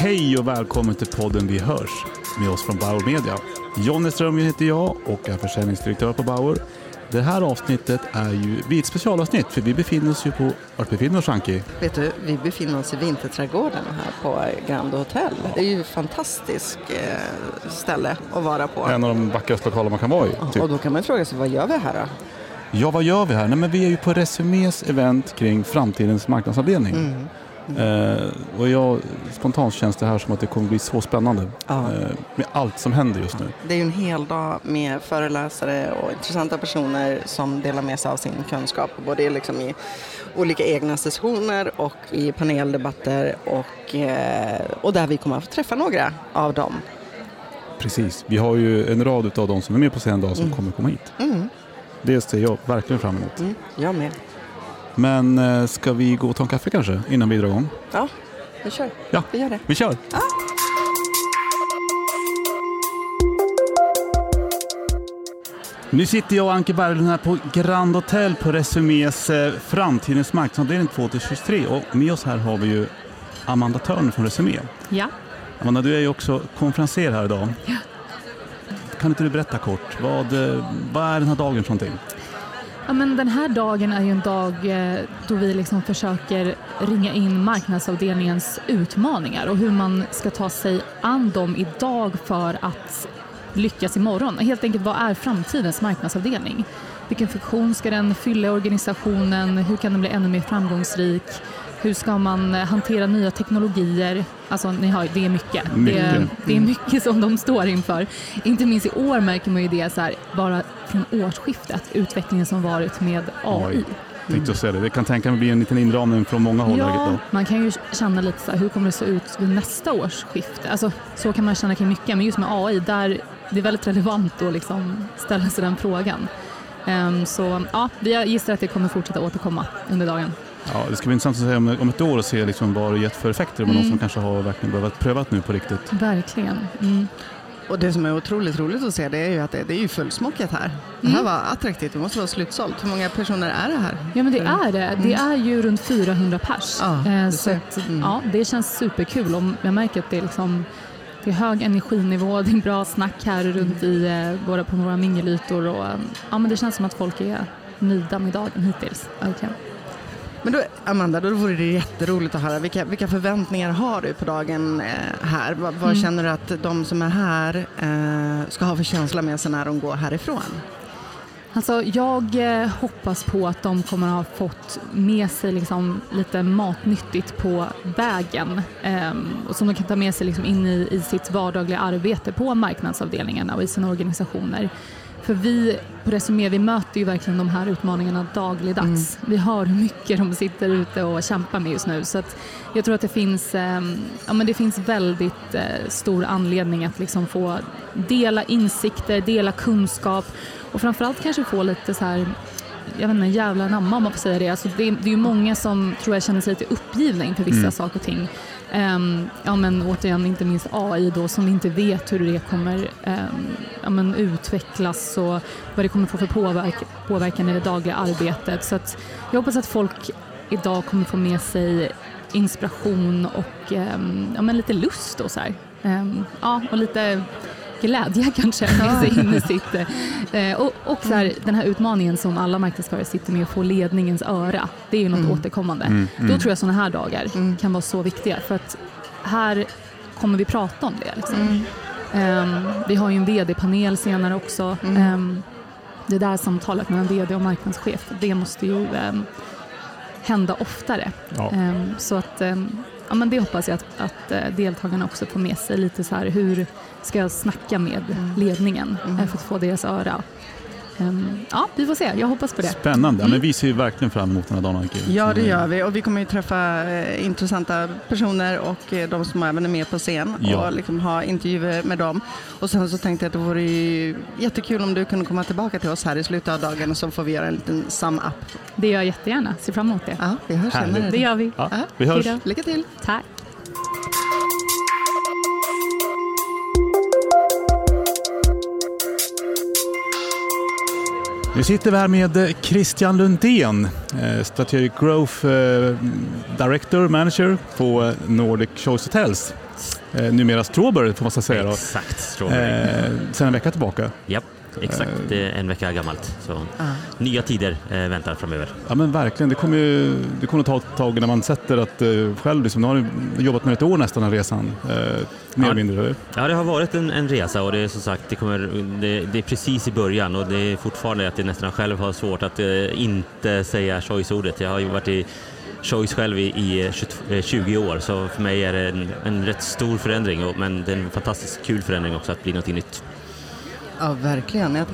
Hej och välkommen till podden Vi hörs med oss från Bauer Media. Jonny Strömgren heter jag och är försäljningsdirektör på Bauer. Det här avsnittet är ju vi är ett specialavsnitt för vi befinner oss ju på, vart befinner vi oss Anki? Vet du, vi befinner oss i Vinterträdgården här på Grand Hotel. Det är ju ett fantastiskt eh, ställe att vara på. En av de vackraste lokaler man kan vara i. Typ. Och då kan man fråga sig, vad gör vi här då? Ja, vad gör vi här? Nej, men vi är ju på Resumés event kring framtidens marknadsavdelning. Mm. Eh, och jag, spontant känns det här som att det kommer bli så spännande Ja. eh, med allt som händer just nu. Det är ju en hel dag med föreläsare och intressanta personer som delar med sig av sin kunskap. Både liksom i olika egna sessioner och i paneldebatter och, eh, och där vi kommer att få träffa några av dem. Precis. Vi har ju en rad av de som är med på scen idag som Mm. kommer komma hit. Mm. Det ser jag verkligen fram emot. Mm. Jag med. Men eh, ska vi gå och ta en kaffe kanske innan vi drar igång? Ja, vi kör. Ja. Vi gör det. Vi kör! Nu sitter jag och Anke Berglund här på Grand Hotel på Resumés eh, Framtidens marknadsavdelning 2023 och med oss här har vi ju Amanda Törner från Resumé. Ja, Amanda, du är ju också konferenser här idag. Kan inte du berätta kort, vad, eh, vad är den här dagen för någonting? Ja men den här dagen är ju en dag eh, då vi liksom försöker ringa in marknadsavdelningens utmaningar och hur man ska ta sig an dem idag för att lyckas imorgon. Helt enkelt, vad är framtidens marknadsavdelning? Vilken funktion ska den fylla i organisationen? Hur kan den bli ännu mer framgångsrik? Hur ska man eh, hantera nya teknologier? Alltså, ni hör, det är mycket. Det, Mycket. är, det är mycket som de står inför. Inte minst i år märker man ju det så här, bara från årsskiftet, utvecklingen som varit med AI. Oj. Tänkte jag säga det. Det kan tänka mig bli en liten inramning från många håll. Ja, man kan ju känna lite så här, hur kommer det se ut vid nästa årsskifte? Alltså, så kan man känna kring mycket, men just med AI, där det är väldigt relevant att liksom ställa sig den frågan. Ehm, så ja, vi gissar att det kommer fortsätta återkomma under dagen. Ja, det ska bli intressant att se om, om ett år och se liksom vad det gett för effekter. Mm. någon som kanske har verkligen behövt prövat nu på riktigt. Verkligen. Mm. Och det som är otroligt roligt att se det är ju att det, det är ju fullsmockat här. Det här Mm. var attraktivt, det måste vara slutsålt. Hur många personer är det här? Ja men det är det. Det Mm. är ju runt 400 pers. Ja, Eh, du så att, Mm. ja, det känns superkul och jag märker att det är, liksom, det är hög energinivå, det är bra snack här runt i eh, våra, på några mingelytor och ja, men det känns som att folk är nöjda med dagen hittills. Verkligen. Men då, Amanda, då vore det jätteroligt att höra. Vilka, vilka förväntningar har du på dagen eh, här? Vad, vad Mm. känner du att de som är här eh, ska ha för känsla med sig när de går härifrån? Alltså, jag eh, hoppas på att de kommer ha fått med sig liksom, lite matnyttigt på vägen ehm, och som de kan ta med sig liksom, in i, i sitt vardagliga arbete på marknadsavdelningarna och i sina organisationer. För vi på Resumé vi möter ju verkligen de här utmaningarna dagligdags. Vi hör hur mycket de sitter ute och kämpar med just nu. Så jag tror att det finns, ehm, ja, men det finns väldigt eh, stor anledning att liksom få dela insikter, dela kunskap och framförallt kanske få lite så här jag vet inte, jävla namma om man får säga det. Alltså det, det är ju många som tror jag känner sig lite uppgivna inför vissa Mm. saker och ting. Um, ja men återigen, inte minst AI då som inte vet hur det kommer um, ja, men utvecklas och vad det kommer få för påverk påverkan i det dagliga arbetet. Så att jag hoppas att folk idag kommer få med sig inspiration och um, ja, men lite lust och så här. Ja, och lite glädje kanske med sig in i sitt. Eh, och och så här, den här utmaningen som alla marknadsförare sitter med att få ledningens öra. Det är ju något Mm. återkommande. Mm, mm. Då tror jag sådana här dagar Mm. kan vara så viktiga för att här kommer vi prata om det. Liksom. Mm. Ehm, vi har ju en vd-panel senare också. Mm. Ehm, det där samtalet mellan vd och marknadschef, det måste ju ehm, hända oftare. Ja. Så att, ja, men det hoppas jag att, att eh, deltagarna också får med sig lite så här hur ska jag snacka med Mm. ledningen Mm. för att få deras öra. Ehm, ja, vi får se. Jag hoppas på det. Spännande. Mm. men vi ser ju verkligen fram emot den här dagen. Ja, det Så, gör vi. Och vi kommer ju träffa eh, intressanta personer och eh, de som även är med på scen Ja. och liksom ha intervjuer med dem. Och sen så tänkte jag att det vore ju jättekul om du kunde komma tillbaka till oss här i slutet av dagen och så får vi göra en liten sum-up. Det gör jag jättegärna. Ser fram emot det. Ja, vi hörs Härligt. senare. Det gör vi. Ja, vi hörs. Lycka till! Tack. Nu sitter vi här med Christian Lundén, eh, Strategic Growth eh, Director, Manager på Nordic Choice Hotels. Eh, numera Strawberry får man säga. Exakt, Strawberry. Eh, sen en vecka tillbaka. Japp, exakt. Är en vecka gammalt. Så nya tider eh, väntar framöver. Ja men verkligen, det kommer ju det kommer att ta ett tag när man sätter att eh, själv, liksom, nu har du jobbat med ett år nästan den resan, eh, mer Ja. eller mindre. eller? Ja, det har varit en, en resa och det är som sagt, det, kommer, det, det är precis i början och det är fortfarande att jag nästan själv har svårt att eh, inte säga choice-ordet. Jag har ju varit i choice själv i, i 22, eh, 20 år så för mig är det en, en rätt stor förändring men det är en fantastiskt kul förändring också att bli något nytt. Ja, verkligen.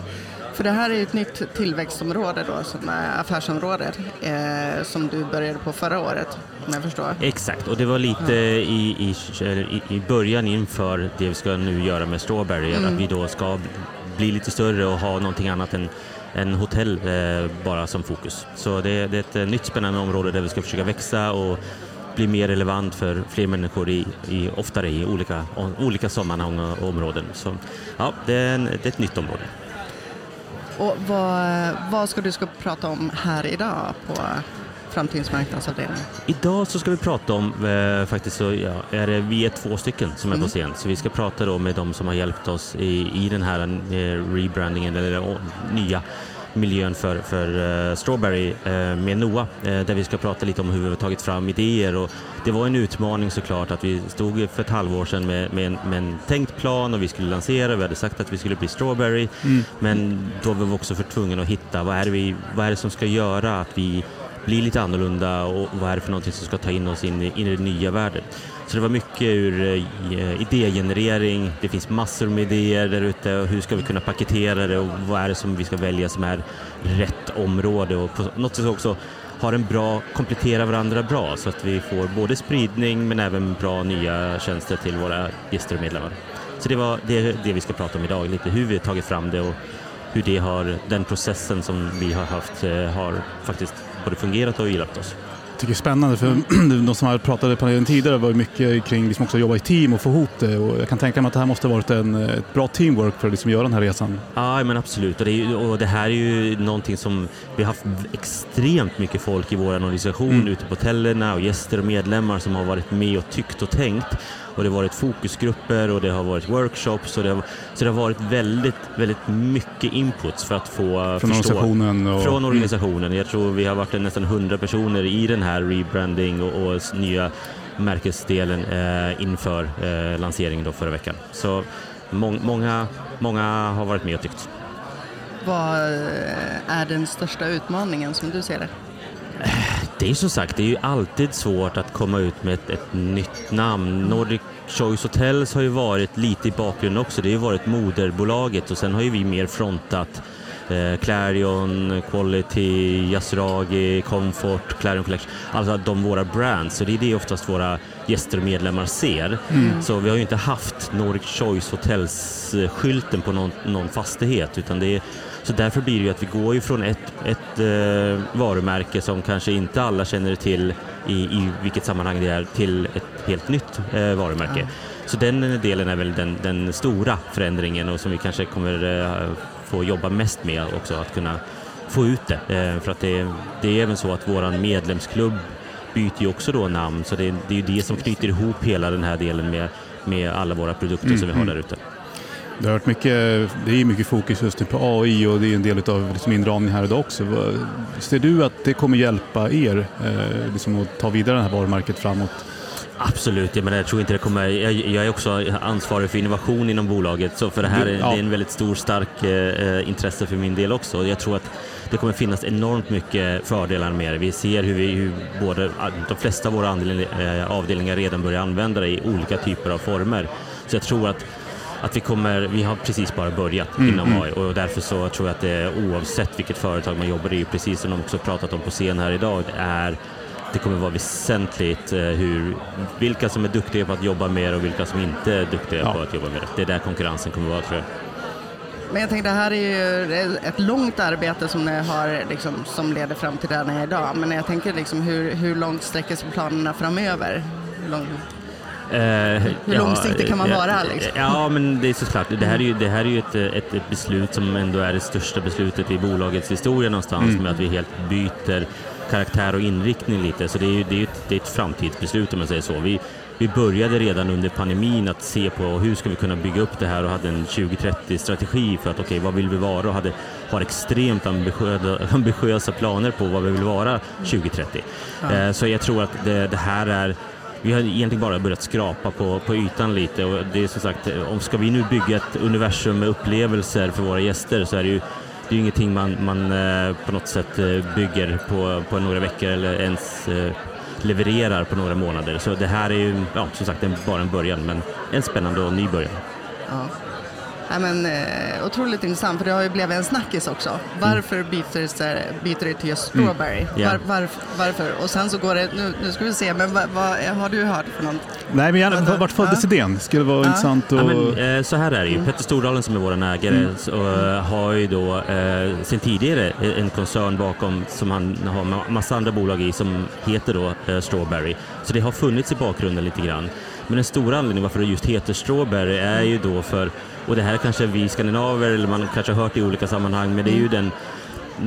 För det här är ett nytt tillväxtområde då, som är affärsområde, eh, som du började på förra året, om jag förstår. Exakt, och det var lite i, i, i, i början inför det vi ska nu göra med Strawberry, att vi då ska bli lite större och ha någonting annat än, än hotell eh, bara som fokus. Så det, det är ett nytt spännande område där vi ska försöka växa och bli mer relevant för fler människor i, i, oftare i olika, olika sammanhang och områden. Så ja, det är, en, det är ett nytt område. Och vad, vad ska du ska prata om här idag på Framtidens marknadsavdelning? Idag så ska vi prata om, eh, faktiskt så ja, är det, vi är två stycken som är på scen, så vi ska prata då med de som har hjälpt oss i, i den här eh, rebrandingen, eller å, nya miljön för, för eh, Strawberry eh, med Noah, eh, där vi ska prata lite om hur vi har tagit fram idéer. Och det var en utmaning såklart att vi stod för ett halvår sedan med, med, en, med en tänkt plan och vi skulle lansera, vi hade sagt att vi skulle bli Strawberry, men då var vi också för tvungna att hitta vad är, det vi, vad är det som ska göra att vi blir lite annorlunda och vad är det för någonting som ska ta in oss in i, in i den nya världen. Så det var mycket ur eh, idégenerering, det finns massor med idéer där ute. Och hur ska vi kunna paketera det? Och vad är det som vi ska välja som är rätt område? Och på något sätt också har en bra, komplettera varandra bra. Så att vi får både spridning men även bra nya tjänster till våra gäster och medlemmar. Så det var det, det vi ska prata om idag, lite hur vi har tagit fram det och hur det har, den processen som vi har haft eh, har faktiskt både fungerat och hjälpt oss. Tycker det är spännande för de som har pratat i panelen tidigare var mycket kring liksom också att jobba i team och få ihop det och jag kan tänka mig att det här måste ha varit en, ett bra teamwork för att liksom göra den här resan. Ja, men absolut. Och det, ju- och det här är ju någonting som vi har haft extremt mycket folk i vår organisation ute på hotellerna och gäster och medlemmar som har varit med och tyckt och tänkt. Och det har varit fokusgrupper och det har varit workshops och det har, så det har varit väldigt, väldigt mycket inputs för att få Från förstå. organisationen och- Från organisationen. Jag tror vi har varit nästan 100 personer i den här rebranding och, och nya märkesdelen eh, inför eh, lanseringen då förra veckan. Så mång, många, många har varit med och tyckt. Vad eh, är den största utmaningen som du ser det? Det är som sagt, det är ju alltid svårt att komma ut med ett, ett nytt namn. Nordic Choice Hotels har ju varit lite i bakgrunden också. Det har ju varit moderbolaget och sen har ju vi mer frontat eh, Clarion, Quality, Yasragi, Comfort, Clarion Collection. Alltså de våra brands. Så det är det oftast våra gäster och medlemmar ser. Så vi har ju inte haft Nordic Choice Hotels-skylten på någon, någon fastighet utan det är så därför blir det ju att vi går ju från ett, ett eh, varumärke som kanske inte alla känner till i, i vilket sammanhang det är till ett helt nytt eh, varumärke. Så den delen är väl den, den stora förändringen och som vi kanske kommer eh, få jobba mest med också, att kunna få ut det. Eh, för att det, det är även så att våran medlemsklubb byter ju också då namn så det, det är ju det som knyter ihop hela den här delen med, med alla våra produkter som vi har där ute. Det har varit mycket, det är mycket fokus just nu på AI och det är en del av liksom inramning här idag också. Ser du att det kommer hjälpa er eh, liksom att ta vidare det här varumärket framåt? Absolut, jag, menar, jag tror inte det kommer... Jag, jag är också ansvarig för innovation inom bolaget så för det här är, ja. det är en väldigt stor, stark eh, intresse för min del också. Jag tror att det kommer finnas enormt mycket fördelar med det. Vi ser hur, vi, hur både, de flesta av våra andel, eh, avdelningar redan börjar använda det i olika typer av former. Så jag tror att att vi kommer, vi har precis bara börjat inom AI och därför så tror jag att det oavsett vilket företag man jobbar i, precis som de också pratat om på scen här idag, det är det kommer vara väsentligt eh, hur, vilka som är duktiga på att jobba med det och vilka som inte är duktiga Ja. på att jobba med det. Det är där konkurrensen kommer vara tror jag. Men jag tänkte, det här är ju ett långt arbete som ni har, liksom, som leder fram till där ni är idag. Men jag tänker, liksom, hur, hur långt sträcker sig planerna framöver? Hur lång... Eh, Hur långsiktig kan man vara? Liksom? Ja, men det är såklart. Det här är ju, det här är ju ett, ett, ett, beslut som ändå är det största beslutet i bolagets historia någonstans mm. med att vi helt byter karaktär och inriktning lite. Så det är ju det är ett, det är ett framtidsbeslut om man säger så. Vi, vi började redan under pandemin att se på hur ska vi kunna bygga upp det här och hade en 2030-strategi för att okej, okay, vad vill vi vara och hade, har extremt ambitiösa, planer på vad vi vill vara 2030. Ja. Eh, så jag tror att det, det, här är vi har egentligen bara börjat skrapa på, på ytan lite och det är som sagt, om ska vi nu bygga ett universum med upplevelser för våra gäster så är det ju det är ju ingenting man, man eh, på något sätt eh, bygger på, på några veckor eller ens eh, levererar på några månader. Så det här är ju ja, som sagt bara en början, men en spännande och ny början. Ja. Ja, men, eh, otroligt intressant, för det har ju blivit en snackis också. Varför mm. byter, byter det till just strawberry? Mm. Yeah. Var, var, varför? Och sen så går det, nu, nu ska vi se, men vad, vad har du hört för något? Nej, men gärna, vart föddes ja. idén? Skulle vara ja. intressant att... Ja, men, eh, så här är det ju, mm. Petter Stordalen som är vår ägare mm. så, uh, har ju då uh, sen tidigare en koncern bakom som han har massa andra bolag i som heter då uh, Strawberry. Så det har funnits i bakgrunden lite grann. Men den stora anledningen varför det just heter Strawberry är ju då för och det här kanske vi skandinaver, eller man kanske har hört i olika sammanhang, men det är ju den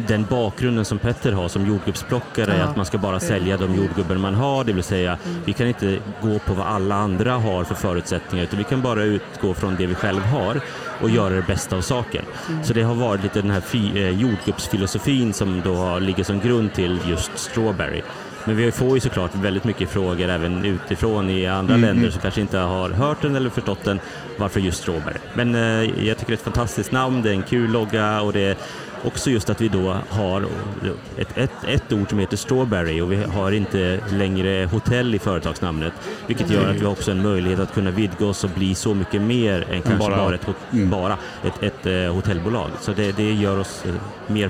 den bakgrunden som Petter har som jordgubbsplockare är att man ska bara sälja de jordgubbar man har, det vill säga mm. vi kan inte gå på vad alla andra har för förutsättningar utan vi kan bara utgå från det vi själv har och göra det bästa av saken. Mm. Så det har varit lite den här eh, jordgubbsfilosofin som då ligger som grund till just Strawberry. Men vi får ju såklart väldigt mycket frågor även utifrån i andra mm. länder som kanske inte har hört den eller förstått den, varför just Strawberry. Men eh, jag tycker det är ett fantastiskt namn, det är en kul logga och det är också just att vi då har ett, ett, ett ord som heter Strawberry och vi har inte längre hotell i företagsnamnet, vilket gör att vi har också en möjlighet att kunna vidga oss och bli så mycket mer än kanske bara, bara ett, mm. bara ett, ett, ett hotellbolag. Så det, det gör oss eh, mer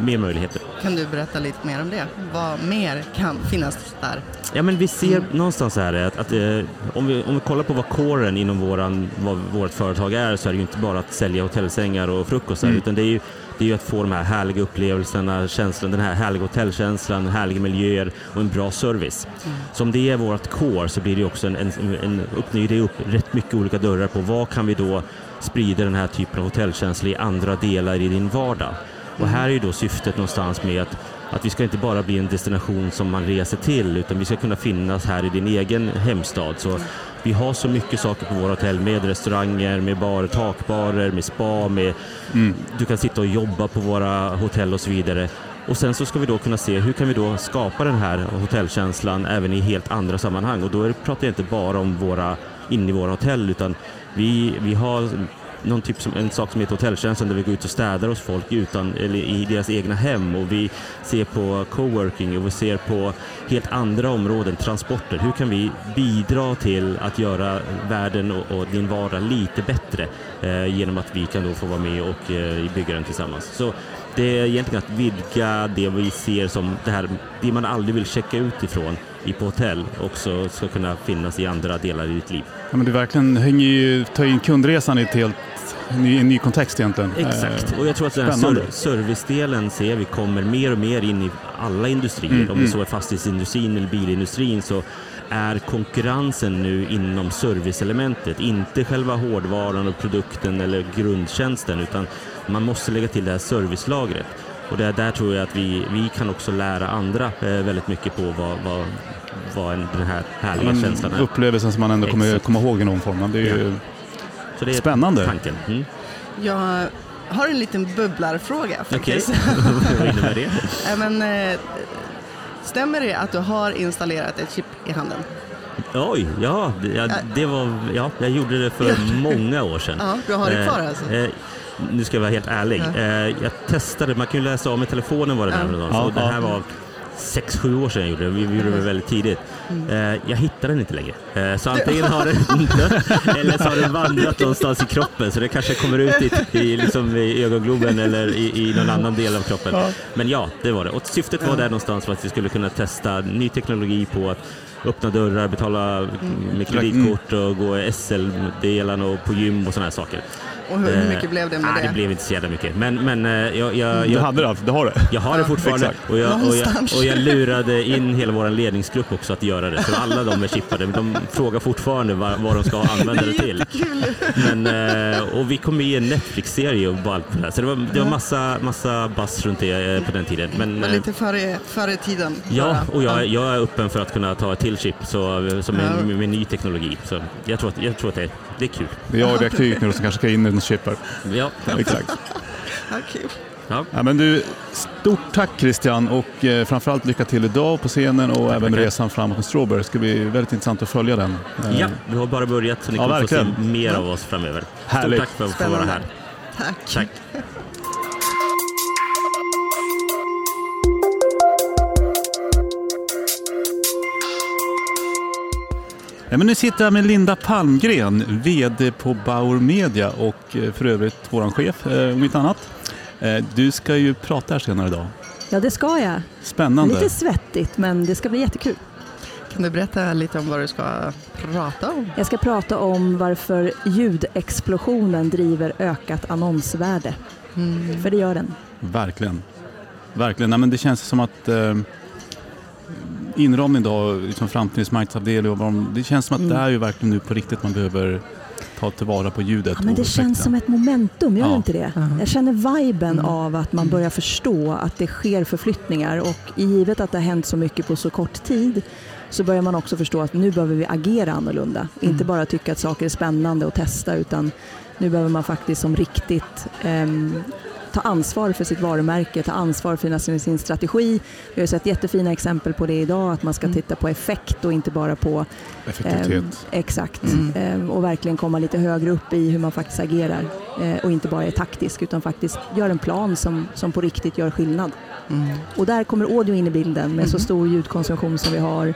mer möjligheter. Kan du berätta lite mer om det? Vad mer kan finnas där? Ja, men vi ser mm. någonstans här att, att eh, om, vi, om vi kollar på vad kåren inom våran, vad vårt företag är så är det ju inte bara att sälja hotellsängar och frukostar mm. utan det är ju det är ju att få de här härliga upplevelserna, känslan, den här härliga hotellkänslan, härliga miljöer och en bra service. Mm. Så om det är vårt core så blir det också en, en, en öppnar det upp rätt mycket olika dörrar på vad kan vi då sprida den här typen av hotellkänsla i andra delar i din vardag. Och här är ju då syftet någonstans med att, att vi ska inte bara bli en destination som man reser till utan vi ska kunna finnas här i din egen hemstad. Så vi har så mycket saker på våra hotell med restauranger, med bar, takbarer, med spa, med, mm. du kan sitta och jobba på våra hotell och så vidare. Och sen så ska vi då kunna se hur kan vi då skapa den här hotellkänslan även i helt andra sammanhang och då pratar jag inte bara om våra inne i våra hotell utan vi, vi har någon typ som, en sak som heter hotelltjänsten där vi går ut och städar hos folk utan, eller i deras egna hem och vi ser på coworking och vi ser på helt andra områden, transporter. Hur kan vi bidra till att göra världen och, och din vardag lite bättre eh, genom att vi kan då få vara med och eh, bygga den tillsammans. Så det är egentligen att vidga det vi ser som det här, det man aldrig vill checka ut ifrån i på hotell också ska kunna finnas i andra delar i ditt liv. Ja, men det verkligen hänger ju, tar in kundresan i ett helt ny, en ny kontext egentligen. Exakt, och jag tror att den här servicedelen ser vi kommer mer och mer in i alla industrier. Mm, Om det mm. så är fastighetsindustrin eller bilindustrin så är konkurrensen nu inom serviceelementet, inte själva hårdvaran och produkten eller grundtjänsten utan man måste lägga till det här servicelagret. Och det där tror jag att vi, vi kan också lära andra eh, väldigt mycket på vad, vad, vad en, den här härliga Men, känslan är. Upplevelsen som man ändå kommer komma ihåg i någon form. Det är ju Så det är Spännande. Tanken. Mm. Jag har en liten bubblarfråga. Okej, vad innebär det? Men, eh, stämmer det att du har installerat ett chip i handen? Oj, ja, det, det var, ja, jag gjorde det för många år sedan. Ja, du har det kvar eh, alltså? Eh, nu ska jag vara helt ärlig. Ja. Eh, jag testade, man kan ju läsa av med telefonen vad det ja. där ja, det här var sex, sju år sedan jag gjorde det. Vi gjorde det väldigt tidigt. Mm. Eh, jag hittade den inte längre. Eh, så antingen har den dött eller så har den vandrat någonstans i kroppen så det kanske kommer ut i, i, liksom i ögongloben eller i, i någon annan del av kroppen. Ja. Men ja, det var det. Och syftet var där någonstans för att vi skulle kunna testa ny teknologi på att öppna dörrar, betala med kreditkort och gå SL-delarna och på gym och sådana här saker. Och hur Eh, mycket blev det med nej, det? det blev inte så jävla mycket. Men, men eh, jag, jag, Du jag, hade det alltså? Du har det? jag har det fortfarande och jag, och, jag, och jag lurade in hela vår ledningsgrupp också att göra det. Så alla de är chippade. De frågar fortfarande vad, vad de ska använda det till. Men, eh, och vi kommer ge en Netflix-serie och bara allt det här. Så det var, det var massa, massa buzz runt det på den tiden. Men, Men lite före, före tiden. Ja, och jag, är- jag är öppen för att kunna ta ett till chip så, som med, med, med ny teknologi. Så jag tror att, jag tror att det, det är kul. Det är jag och Reaktyk nu som kanske ska in i en chippar. Ja, Exakt. Ja, kul. ja. Ja, men du, stort tack Christian och eh, framförallt lycka till idag på scenen och även Tackar. resan framåt med Strawberry. Det ska bli väldigt intressant att följa den. Eh, ja, vi har bara börjat så ni Ja, kommer få se mer av oss framöver. Härligt. Stort tack för att få vara här. Tack. Tack. Ja, men nu sitter jag med Linda Palmgren, VD på Bauer Media och eh, för övrigt vår chef, eh, om inte annat. Eh, Du ska ju prata här senare idag. Ja, det ska jag. Spännande. Lite svettigt, men det ska bli jättekul. Kan du berätta lite om vad du ska prata om? Jag ska prata om varför ljudexplosionen driver ökat annonsvärde. Mm. För det gör den. Verkligen. Verkligen. Nej, men det känns som att eh, inramning idag, liksom framtidens marknadsavdelning, och vad de- det känns som att Mm. det är ju verkligen nu på riktigt man behöver ta tillvara på ljudet. Ja, men det känns som ett momentum, gör Ja. det inte det? Ja. Jag känner viben Mm. av att man börjar förstå att det sker förflyttningar och givet att det har hänt så mycket på så kort tid så börjar man också förstå att nu behöver vi agera annorlunda. Inte bara tycka att saker är spännande och testa utan nu behöver man faktiskt som riktigt ehm, ta ansvar för sitt varumärke, ta ansvar för sin, sin strategi. Vi har sett jättefina exempel på det idag, att man ska Mm. titta på effekt och inte bara på Effektivitet. Ehm, exakt. Mm. Ehm, och verkligen komma lite högre upp i hur man faktiskt agerar. Eh, och inte bara är taktisk utan faktiskt gör en plan som, som på riktigt gör skillnad. Mm. Och där kommer audio in i bilden med så Mhm. stor ljudkonsumtion som vi har.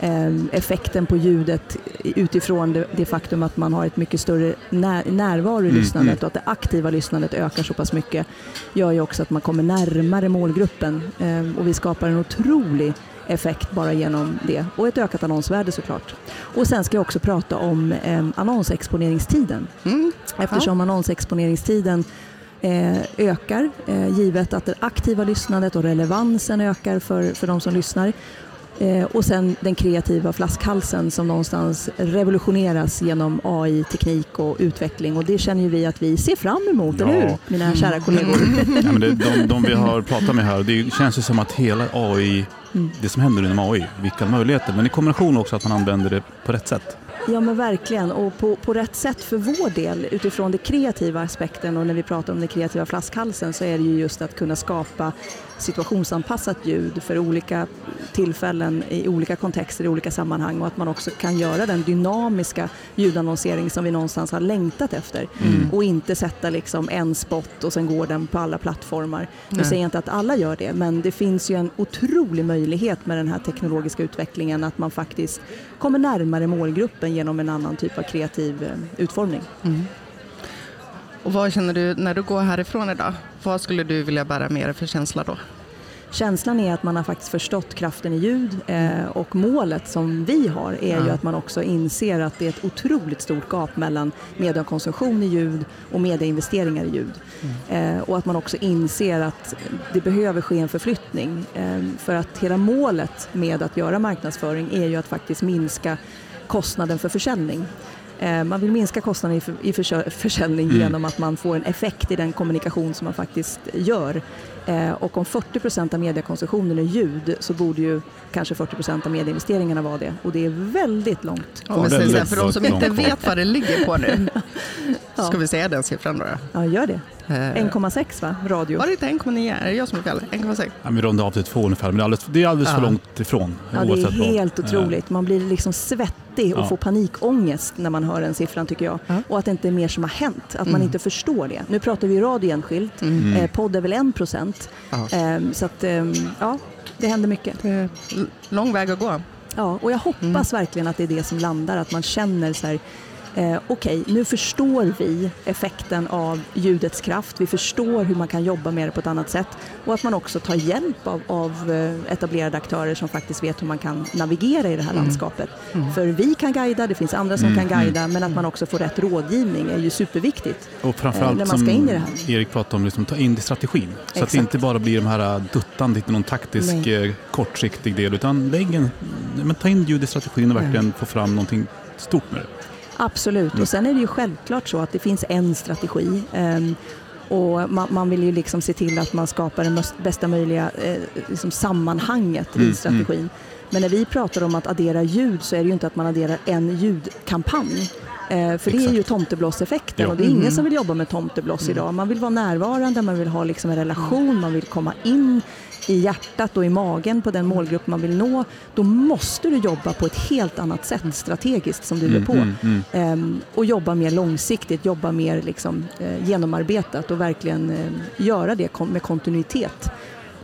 Ehm, effekten på ljudet utifrån det, det faktum att man har ett mycket större när, närvaro i Mm, lyssnandet mm. och att det aktiva lyssnandet ökar så pass mycket gör ju också att man kommer närmare målgruppen Ehm, och vi skapar en otrolig effekt bara genom det och ett ökat annonsvärde såklart. Och sen ska jag också prata om eh, annonsexponeringstiden Mm. eftersom annonsexponeringstiden eh, ökar eh, givet att det aktiva lyssnandet och relevansen ökar för, för de som lyssnar. Eh, och sen den kreativa flaskhalsen som någonstans revolutioneras genom AI, teknik och utveckling och det känner ju vi att vi ser fram emot, Ja. eller hur? Mina kära kollegor. Ja, men det, de, de vi har pratat med här, det känns ju som att hela AI, Mm. det som händer inom AI, vilka möjligheter. Men i kombination också att man använder det på rätt sätt. Ja men verkligen och på, på rätt sätt för vår del utifrån den kreativa aspekten och när vi pratar om den kreativa flaskhalsen så är det ju just att kunna skapa situationsanpassat ljud för olika tillfällen i olika kontexter i olika sammanhang och att man också kan göra den dynamiska ljudannonsering som vi någonstans har längtat efter Mm. och inte sätta liksom en spot och sen går den på alla plattformar. Nu säger jag inte att alla gör det men det finns ju en otrolig möjlighet med den här teknologiska utvecklingen att man faktiskt kommer närmare målgruppen genom en annan typ av kreativ eh, utformning. Mm. Och vad känner du när du går härifrån idag? Vad skulle du vilja bära med dig för känsla då? Känslan är att man har faktiskt förstått kraften i ljud eh, och målet som vi har är ju Ja. att man också inser att det är ett otroligt stort gap mellan mediekonsumtion i ljud och medieinvesteringar i ljud. Eh, och att man också inser att det behöver ske en förflyttning. Eh, för att hela målet med att göra marknadsföring är ju att faktiskt minska kostnaden för försäljning. Eh, Man vill minska kostnaden i försäljning Mm. genom att man får en effekt i den kommunikation som man faktiskt gör. Eh, Och om 40 procent av mediekonsumtionen är ljud så borde ju kanske 40 procent av medieinvesteringarna vara det. Och det är väldigt långt. Vi väldigt säger, för de som inte vet vad det ligger på nu, Ja. ska vi säga den siffran då? Ja, gör det. Eh, 1,6 va? Radio. Var det inte 1,9? Är det jag som är fel? 1,6? Ja, vi rundar av till två ungefär, men det är alldeles, det är alldeles för långt ifrån. Ja, det är oavsett vad. helt Eh, otroligt. Man blir liksom svettig och Ja. får panikångest när man hör den siffran tycker jag. Ja. Och att det inte är mer som har hänt, att man Mm. inte förstår det. Nu pratar vi radio enskilt, Mm. eh, podd är väl 1 procent. Eh, så att, eh, ja, det händer mycket. Det är lång väg att gå. Ja, och jag hoppas Mm. verkligen att det är det som landar, att man känner så här, eh, okej, okay, nu förstår vi effekten av ljudets kraft, vi förstår hur man kan jobba med det på ett annat sätt och att man också tar hjälp av, av eh, etablerade aktörer som faktiskt vet hur man kan navigera i det här mm. landskapet. Mm. För vi kan guida, det finns andra som mm. kan guida, mm. men att man också får rätt rådgivning är ju superviktigt. Och framförallt eh, när man ska in i det här. Erik pratade om, liksom, ta in det i strategin. Så Exakt. att det inte bara blir de här duttande till någon taktisk Nej. kortsiktig del, utan lägg en, men ta in ljud i strategin och verkligen få fram någonting stort med det. Absolut, och sen är det ju självklart så att det finns en strategi. Um, och man, man, vill ju liksom se till att man skapar det bästa möjliga eh, liksom sammanhanget mm, i strategin. Mm. Men när vi pratar om att addera ljud så är det ju inte att man adderar en ljudkampanj. Eh, för Exakt. det är ju tomteblosseffekten och det är ingen mm. som vill jobba med tomtebloss mm. idag. Man vill vara närvarande, man vill ha liksom en relation, man vill komma in i hjärtat och i magen på den målgrupp man vill nå, då måste du jobba på ett helt annat sätt strategiskt som du är mm, på. Mm, mm, mm. och jobba mer långsiktigt, jobba mer liksom, eh, genomarbetat och verkligen eh, göra det med kontinuitet.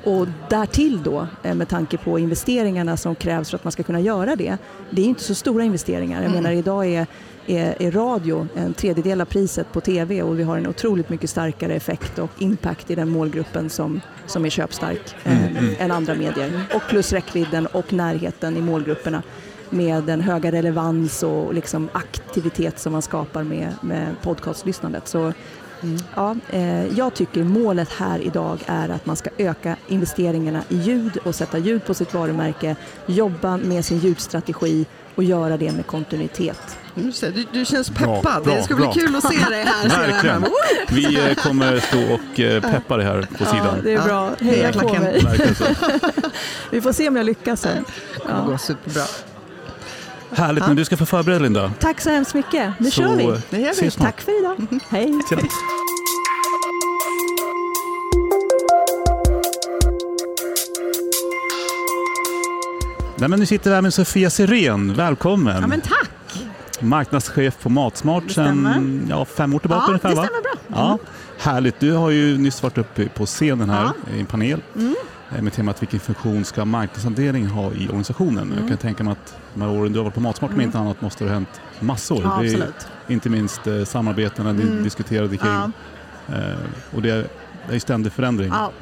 Och därtill då, eh, med tanke på investeringarna som krävs för att man ska kunna göra det, det är inte så stora investeringar. Jag mm. menar idag är är, är radio en tredjedel av priset på TV och vi har en otroligt mycket starkare effekt och impact i den målgruppen som, som är köpstark mm, eh, mm. än andra medier. Och plus räckvidden och närheten i målgrupperna med den höga relevans och liksom aktivitet som man skapar med, med podcastlyssnandet. Så Mm. Ja, eh, jag tycker målet här idag är att man ska öka investeringarna i ljud och sätta ljud på sitt varumärke, jobba med sin ljudstrategi och göra det med kontinuitet. Du, du känns peppad. Bra, bra, det ska bra. bli kul att se dig här. Verkligen. Vi eh, kommer stå och eh, peppa dig här på sidan. Ja, det är bra. Heja på mig. Vi får se om jag lyckas sen. Det kommer gå superbra. Härligt, men du ska få förbereda Linda. Tack så hemskt mycket. Nu så kör vi. Det gör vi. Tack för idag. Hej. Tjena. Nej, men nu sitter vi här med Sofia Sirén. Välkommen! Ja, men tack! Marknadschef på Matsmart sedan ja, fem år tillbaka ja, ungefär. Det stämmer bra. Mm. Ja, härligt. Du har ju nyss varit uppe på scenen här ja. i en panel mm. Med temat vilken funktion ska marknadshantering ha i organisationen? Mm. Jag kan tänka mig att de här åren du har varit på Matsmart mm. inte annat måste det ha hänt massor. Ja, absolut. inte minst eh, samarbetena ni mm. diskuterade kring. Ja. Eh, och det är, det är ständig förändring. Ja,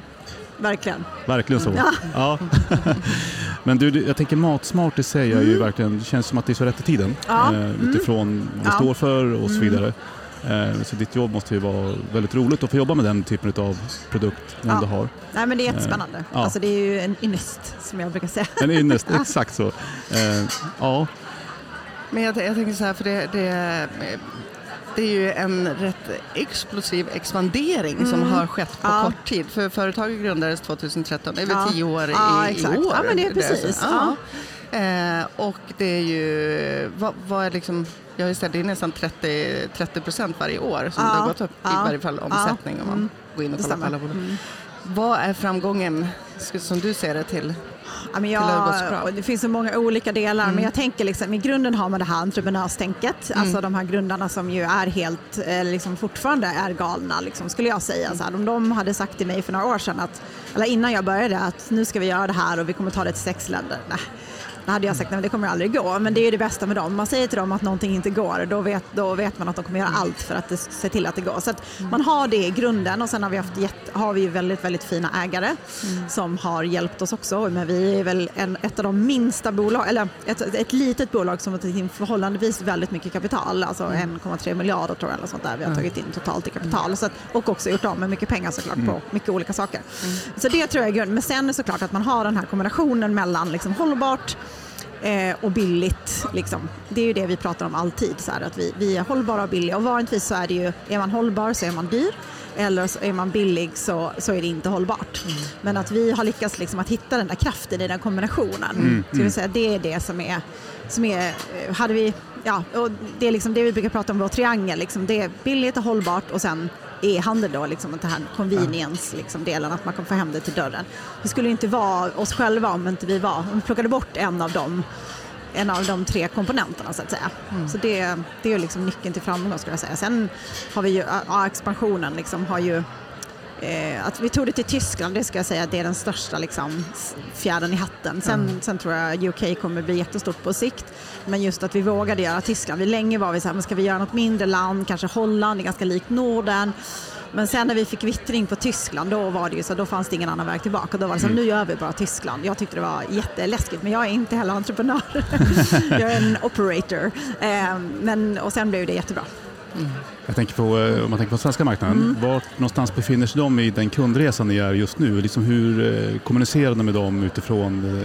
verkligen. Verkligen så. Ja. ja. Men du, jag tänker matsmart i sig är ju mm. verkligen, det känns som att det är så rätt i tiden eh, mm. utifrån mm. vad det står för och så mm. vidare. Eh, så ditt jobb måste ju vara väldigt roligt att få jobba med den typen av produkt du ja. har. Nej, men det är jättespännande. Eh, ja. Alltså, det är ju en ynnest som jag brukar säga. En ynnest, exakt så. Eh, ja. Men jag, jag, tänker så här, för det, det det är ju en rätt explosiv expandering mm. som har skett på ja. kort tid. För företaget grundades 2013, det är väl ja. tio år ja, i, exakt. år. Ja, men det är precis. Ja. Eh, och det är ju, vad, vad är liksom, jag har sett, det är nästan 30, 30 procent varje år som det har gått upp i varje fall omsättning om man mm. går in och kollar på alla bolag. Mm. Vad är framgången som du ser det till Ja, men jag, det finns så många olika delar, mm. men jag tänker liksom, i grunden har man det här entreprenörstänket, mm. alltså de här grundarna som ju är helt, liksom fortfarande är galna, liksom, skulle jag säga. Så här, om de hade sagt till mig för några år sedan, att, eller innan jag började, att nu ska vi göra det här och vi kommer ta det till sex länder. Nej hade jag sagt att det kommer aldrig gå. Men det är det bästa med dem. Man säger till dem att någonting inte går, då vet, då vet man att de kommer göra allt för att det, se till att det går. Så man har det i grunden och sen har vi, haft gett, har vi väldigt, väldigt fina ägare mm. som har hjälpt oss också. Men vi är väl en, ett av de minsta bolag, eller ett, ett litet bolag som har tagit in förhållandevis väldigt mycket kapital, alltså mm. 1,3 miljarder tror jag eller sånt där vi har tagit in totalt i kapital. Så att, och också gjort av med mycket pengar såklart på mm. mycket olika saker. Mm. Så det tror jag är grunden. Men sen är såklart att man har den här kombinationen mellan liksom hållbart eh, och billigt. Liksom. Det är ju det vi pratar om alltid, så här, att vi, vi är hållbara och billiga. Och vanligtvis så är det ju, är man hållbar så är man dyr eller så är man billig så, så är det inte hållbart. Mm. Men att vi har lyckats liksom att hitta den där kraften i den kombinationen. Mm. Mm. säga, det är det som är, som är eh, hade vi, ja, och det är liksom det vi brukar prata om, vår triangel. Liksom. Det är billigt och hållbart och sen e-handel då, liksom, den här convenience-delen, liksom, att man kan få hem det till dörren. Vi skulle inte vara oss själva om inte vi var, om vi plockade bort en av dem en av de tre komponenterna så att säga. Mm. Så det, det är liksom nyckeln till framgång skulle jag säga. Sen har vi ju, ja, expansionen liksom har ju Eh, att vi tog det till Tyskland, det ska jag säga, det är den största liksom, fjädern i hatten. Sen, mm. sen tror jag UK kommer bli jättestort på sikt. Men just att vi vågade göra Tyskland. Vi länge var vi så här, men ska vi göra något mindre land, kanske Holland, det är ganska likt Norden. Men sen när vi fick vittring på Tyskland, då var det ju så, då fanns det ingen annan väg tillbaka. Då var det så, mm. nu gör vi bara Tyskland. Jag tyckte det var jätteläskigt, men jag är inte heller entreprenör. jag är en operator. Eh, men, och sen blev det jättebra. Mm. Jag tänker på, eh, om man tänker på svenska marknaden, mm. var någonstans befinner sig de i den kundresan ni är just nu? Liksom hur eh, kommunicerar ni med dem utifrån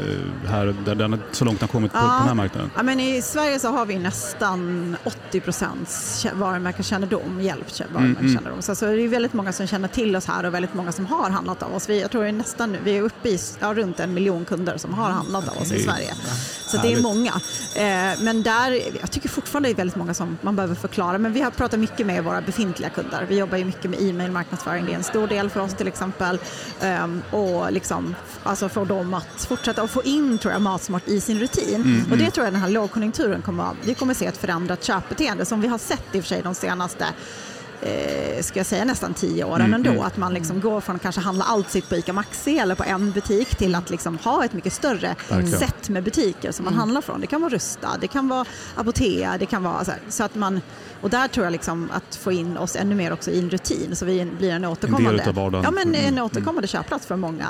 eh, här, där den så långt har kommit på, ja. på den här marknaden? Ja, men I Sverige så har vi nästan 80 procents varumärkeskännedom, hjälp varumärkeskännedom. Mm, Så, så det är väldigt många som känner till oss här och väldigt många som har handlat av oss. Vi, jag tror vi är nästan, vi är uppe i ja, runt en miljon kunder som har handlat av oss i Sverige. Så det är många. Men där, jag tycker fortfarande det är väldigt många som man behöver förklara. Men vi har pratat mycket med våra befintliga kunder. Vi jobbar ju mycket med e-mail marknadsföring, det är en stor del för oss till exempel. Um, och liksom, alltså få dem att fortsätta och få in tror jag, Matsmart i sin rutin. Mm, och det tror jag den här lågkonjunkturen kommer att, vi kommer att se ett förändrat köpbeteende som vi har sett i och för sig de senaste eh, ska jag säga nästan tio åren mm, ändå. Mm. Att man liksom går från att kanske handla allt sitt på ICA Maxi eller på en butik till att liksom ha ett mycket större Verkligen. sätt med butiker som man mm. handlar från. Det kan vara Rusta, det kan vara Apotea, det kan vara så, här, så att man och där tror jag liksom att få in oss ännu mer också i en rutin så vi blir en återkommande, en ja, men en mm. återkommande köpplats för många,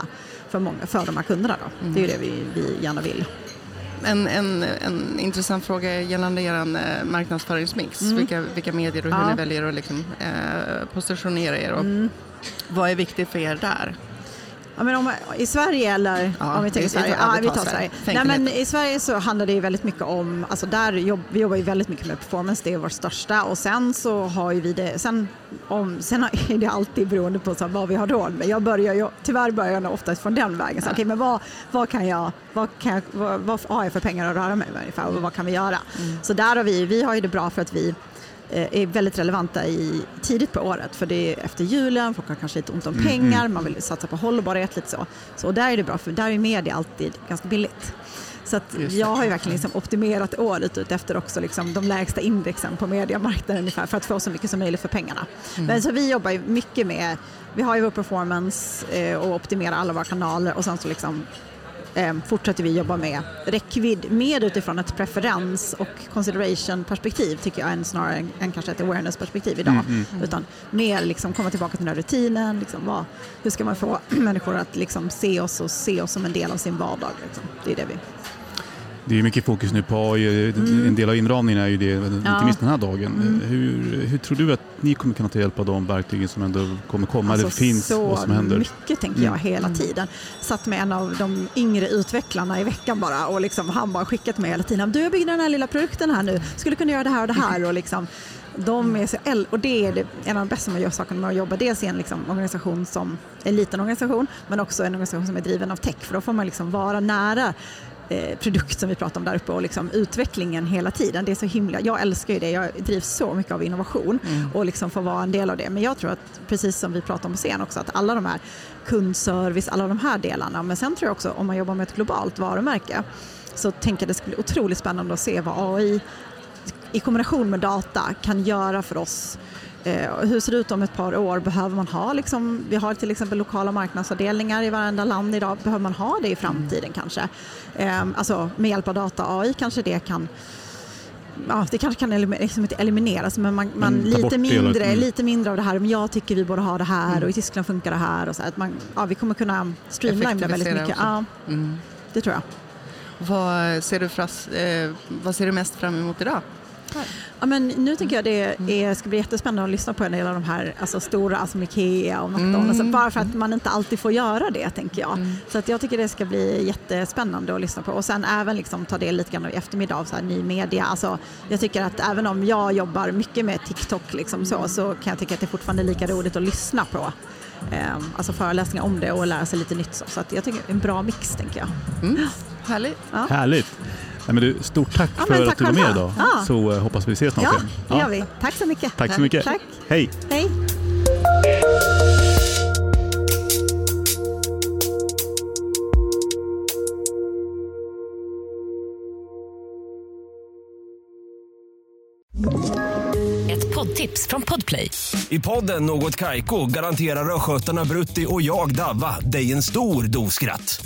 för, många, för de här kunderna. Då. Det är ju det vi, vi gärna vill. En, en, en intressant fråga gällande er eh, marknadsföringsmix. Mm. Vilka, vilka medier och hur ja. ni väljer att liksom, eh, positionera er. Och mm. Vad är viktigt för er där? Ja, men om, I Sverige eller ja, om vi tänker Sverige? Ja, vi tar Sverige. Nej, men I Sverige så handlar det väldigt mycket om, alltså där jobb, vi jobbar ju väldigt mycket med performance, det är vår största och sen så har vi det, sen, om, sen är det alltid beroende på så vad vi har råd med. Jag börjar ju, tyvärr börjar jag oftast från den vägen. Så, ja. okay, men vad, vad kan jag, vad, kan jag, vad, vad har jag för pengar att röra mig med ungefär och vad kan vi göra? Mm. Så där har vi, vi har ju det bra för att vi är väldigt relevanta i, tidigt på året för det är efter julen, folk har kanske lite ont om mm, pengar, mm. man vill satsa på hållbarhet lite så. Så där är det bra för där är media alltid ganska billigt. Så jag har ju verkligen liksom optimerat året ut efter också liksom de lägsta indexen på mediemarknaden ungefär för att få så mycket som möjligt för pengarna. Mm. Men så vi jobbar ju mycket med, vi har ju vår performance eh, och optimerar alla våra kanaler och sen så liksom eh, fortsätter vi jobba med räckvidd mer utifrån ett preferens och consideration perspektiv tycker jag än snarare än, än kanske ett awareness perspektiv idag. Mm, mm. Utan mer liksom komma tillbaka till den här rutinen. Liksom, vad, hur ska man få människor att liksom se oss och se oss som en del av sin vardag? Liksom. Det är det vi det är mycket fokus nu på AI. Mm. En del av inramningen är ju det, ja. inte minst den här dagen. Mm. Hur, hur, tror du att ni kommer kunna ta hjälp av de verktygen som ändå kommer komma, alltså, eller finns och som händer? mycket tänker jag mm. hela mm. tiden. Satt med en av de yngre utvecklarna i veckan bara och liksom, han bara skickat mig hela tiden. Du, jag byggde den här lilla produkten här nu, skulle kunna göra det här och det här. Och liksom, de är så och det är det, en av de bästa man gör sakerna med att jobba. Dels i en liksom, organisation som en liten organisation, men också en organisation som är driven av tech, för då får man liksom vara nära eh, produkt som vi pratar om där uppe och liksom utvecklingen hela tiden. Det är så himla, jag älskar ju det, jag drivs så mycket av innovation mm. och liksom få vara en del av det. Men jag tror att, precis som vi pratade om på scen också, att alla de här kundservice, alla de här delarna, men sen tror jag också om man jobbar med ett globalt varumärke så tänker jag det skulle bli otroligt spännande att se vad AI i kombination med data kan göra för oss hur ser det ut om ett par år? Behöver man ha, liksom, vi har till exempel lokala marknadsavdelningar i varenda land idag, behöver man ha det i framtiden mm. kanske? Eh, alltså med hjälp av data AI kanske det kan Ja, det kanske kan liksom inte elimineras men man, man mm, lite, mindre, mm. lite mindre av det här, men jag tycker vi borde ha det här mm. och i Tyskland funkar det här. Och så, att man, ja, vi kommer kunna streamlina väldigt mycket. Ja, mm. Det tror jag. Vad ser, du fras, eh, vad ser du mest fram emot idag? Ja, men nu tycker jag det är, ska bli jättespännande att lyssna på en del av de här alltså, stora, alltså Ikea och McDonalds, mm. bara för att man inte alltid får göra det tänker jag. Mm. Så att jag tycker det ska bli jättespännande att lyssna på och sen även liksom ta del lite grann i eftermiddag av så här, ny media. Alltså, jag tycker att även om jag jobbar mycket med TikTok liksom så, så kan jag tycka att det är fortfarande är lika roligt att lyssna på eh, alltså föreläsningar om det och lära sig lite nytt. Så, så att jag tycker det är en bra mix tänker jag. Mm. Härligt. Ja. Härligt. Nej, men du, stort tack ja, för tack att du var med idag. Ja. Så uh, hoppas vi ses snart ja, igen. Ja, det gör vi. Tack så mycket. Tack så mycket. Tack. Hej. Hej. poddtips från Podplay. I podden Något Kaiko garanterar östgötarna Brutti och jag, Davva, dig en stor dos skratt.